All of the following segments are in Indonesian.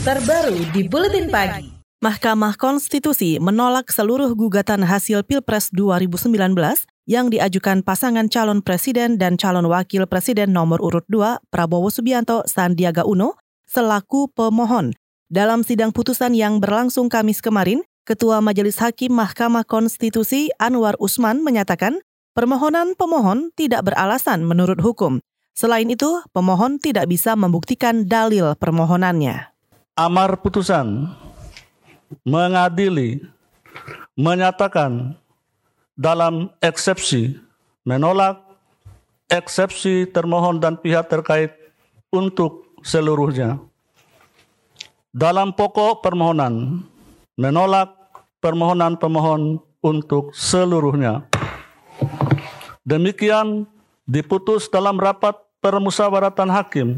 terbaru di Buletin Pagi. Mahkamah Konstitusi menolak seluruh gugatan hasil Pilpres 2019 yang diajukan pasangan calon presiden dan calon wakil presiden nomor urut 2 Prabowo Subianto Sandiaga Uno selaku pemohon. Dalam sidang putusan yang berlangsung Kamis kemarin, Ketua Majelis Hakim Mahkamah Konstitusi Anwar Usman menyatakan permohonan pemohon tidak beralasan menurut hukum. Selain itu, pemohon tidak bisa membuktikan dalil permohonannya amar putusan mengadili menyatakan dalam eksepsi menolak eksepsi termohon dan pihak terkait untuk seluruhnya. Dalam pokok permohonan menolak permohonan pemohon untuk seluruhnya. Demikian diputus dalam rapat permusawaratan hakim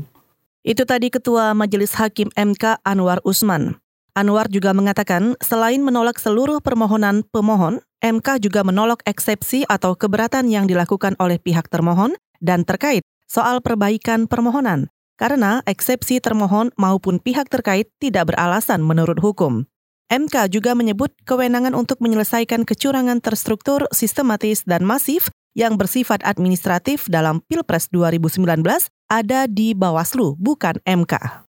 itu tadi Ketua Majelis Hakim MK Anwar Usman. Anwar juga mengatakan selain menolak seluruh permohonan pemohon, MK juga menolak eksepsi atau keberatan yang dilakukan oleh pihak termohon dan terkait soal perbaikan permohonan, karena eksepsi termohon maupun pihak terkait tidak beralasan menurut hukum. MK juga menyebut kewenangan untuk menyelesaikan kecurangan terstruktur, sistematis, dan masif yang bersifat administratif dalam Pilpres 2019 ada di Bawaslu, bukan MK.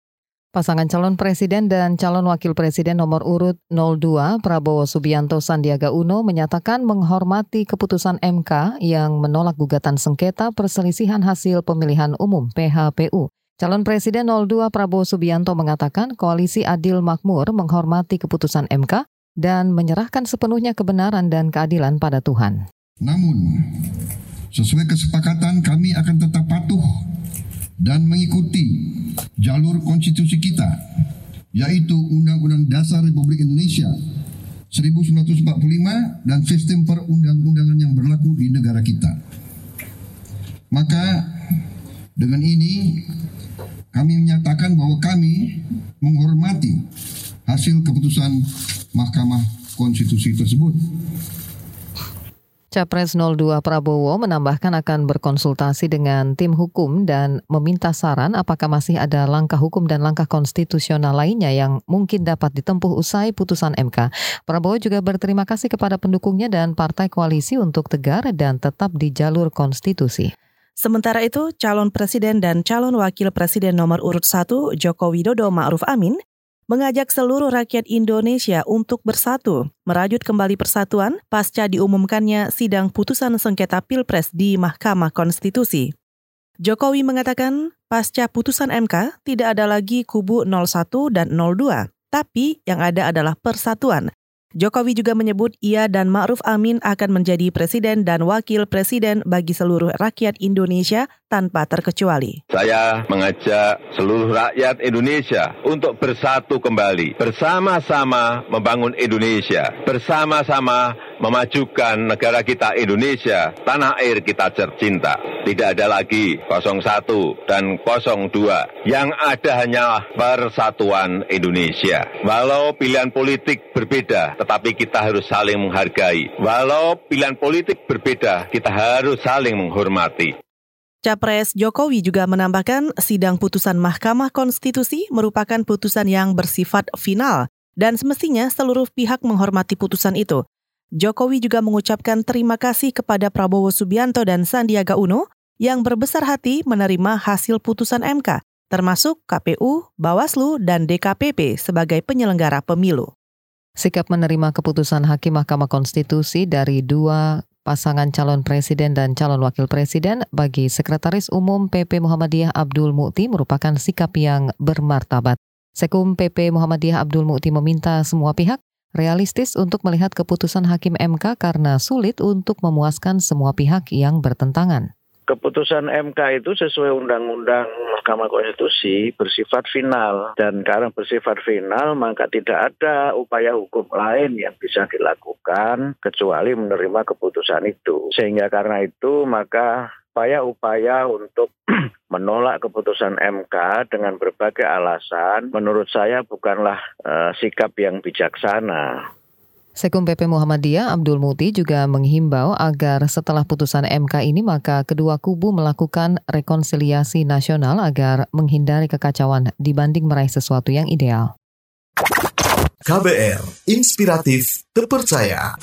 Pasangan calon presiden dan calon wakil presiden nomor urut 02 Prabowo Subianto Sandiaga Uno menyatakan menghormati keputusan MK yang menolak gugatan sengketa perselisihan hasil pemilihan umum PHPU. Calon Presiden 02 Prabowo Subianto mengatakan koalisi Adil Makmur menghormati keputusan MK dan menyerahkan sepenuhnya kebenaran dan keadilan pada Tuhan. Namun, sesuai kesepakatan kami akan tetap patuh dan mengikuti jalur konstitusi kita, yaitu Undang-Undang Dasar Republik Indonesia 1945 dan sistem perundang-undangan yang berlaku di negara kita. Maka dengan ini kami menyatakan bahwa kami menghormati hasil keputusan Mahkamah Konstitusi tersebut. Capres 02 Prabowo menambahkan akan berkonsultasi dengan tim hukum dan meminta saran apakah masih ada langkah hukum dan langkah konstitusional lainnya yang mungkin dapat ditempuh usai putusan MK. Prabowo juga berterima kasih kepada pendukungnya dan partai koalisi untuk tegar dan tetap di jalur konstitusi. Sementara itu, calon presiden dan calon wakil presiden nomor urut 1 Joko Widodo Ma'ruf Amin mengajak seluruh rakyat Indonesia untuk bersatu, merajut kembali persatuan pasca diumumkannya sidang putusan sengketa Pilpres di Mahkamah Konstitusi. Jokowi mengatakan, pasca putusan MK tidak ada lagi kubu 01 dan 02, tapi yang ada adalah persatuan Jokowi juga menyebut ia dan Ma'ruf Amin akan menjadi presiden dan wakil presiden bagi seluruh rakyat Indonesia tanpa terkecuali. Saya mengajak seluruh rakyat Indonesia untuk bersatu kembali, bersama-sama membangun Indonesia, bersama-sama memajukan negara kita Indonesia, tanah air kita tercinta. Tidak ada lagi 01 dan 02. Yang ada hanya persatuan Indonesia. Walau pilihan politik berbeda, tetapi kita harus saling menghargai. Walau pilihan politik berbeda, kita harus saling menghormati. Capres Jokowi juga menambahkan sidang putusan Mahkamah Konstitusi merupakan putusan yang bersifat final dan semestinya seluruh pihak menghormati putusan itu. Jokowi juga mengucapkan terima kasih kepada Prabowo Subianto dan Sandiaga Uno yang berbesar hati menerima hasil putusan MK, termasuk KPU, Bawaslu, dan DKPP sebagai penyelenggara pemilu. Sikap menerima keputusan Hakim Mahkamah Konstitusi dari dua pasangan calon presiden dan calon wakil presiden bagi Sekretaris Umum PP Muhammadiyah Abdul Mukti merupakan sikap yang bermartabat. Sekum PP Muhammadiyah Abdul Mukti meminta semua pihak realistis untuk melihat keputusan Hakim MK karena sulit untuk memuaskan semua pihak yang bertentangan. Keputusan MK itu sesuai Undang-Undang Mahkamah Konstitusi bersifat final dan karena bersifat final maka tidak ada upaya hukum lain yang bisa dilakukan kecuali menerima keputusan itu. Sehingga karena itu maka upaya-upaya untuk menolak keputusan MK dengan berbagai alasan menurut saya bukanlah uh, sikap yang bijaksana. Sekum PP Muhammadiyah Abdul Muti juga menghimbau agar setelah putusan MK ini maka kedua kubu melakukan rekonsiliasi nasional agar menghindari kekacauan dibanding meraih sesuatu yang ideal. KBR, inspiratif, terpercaya.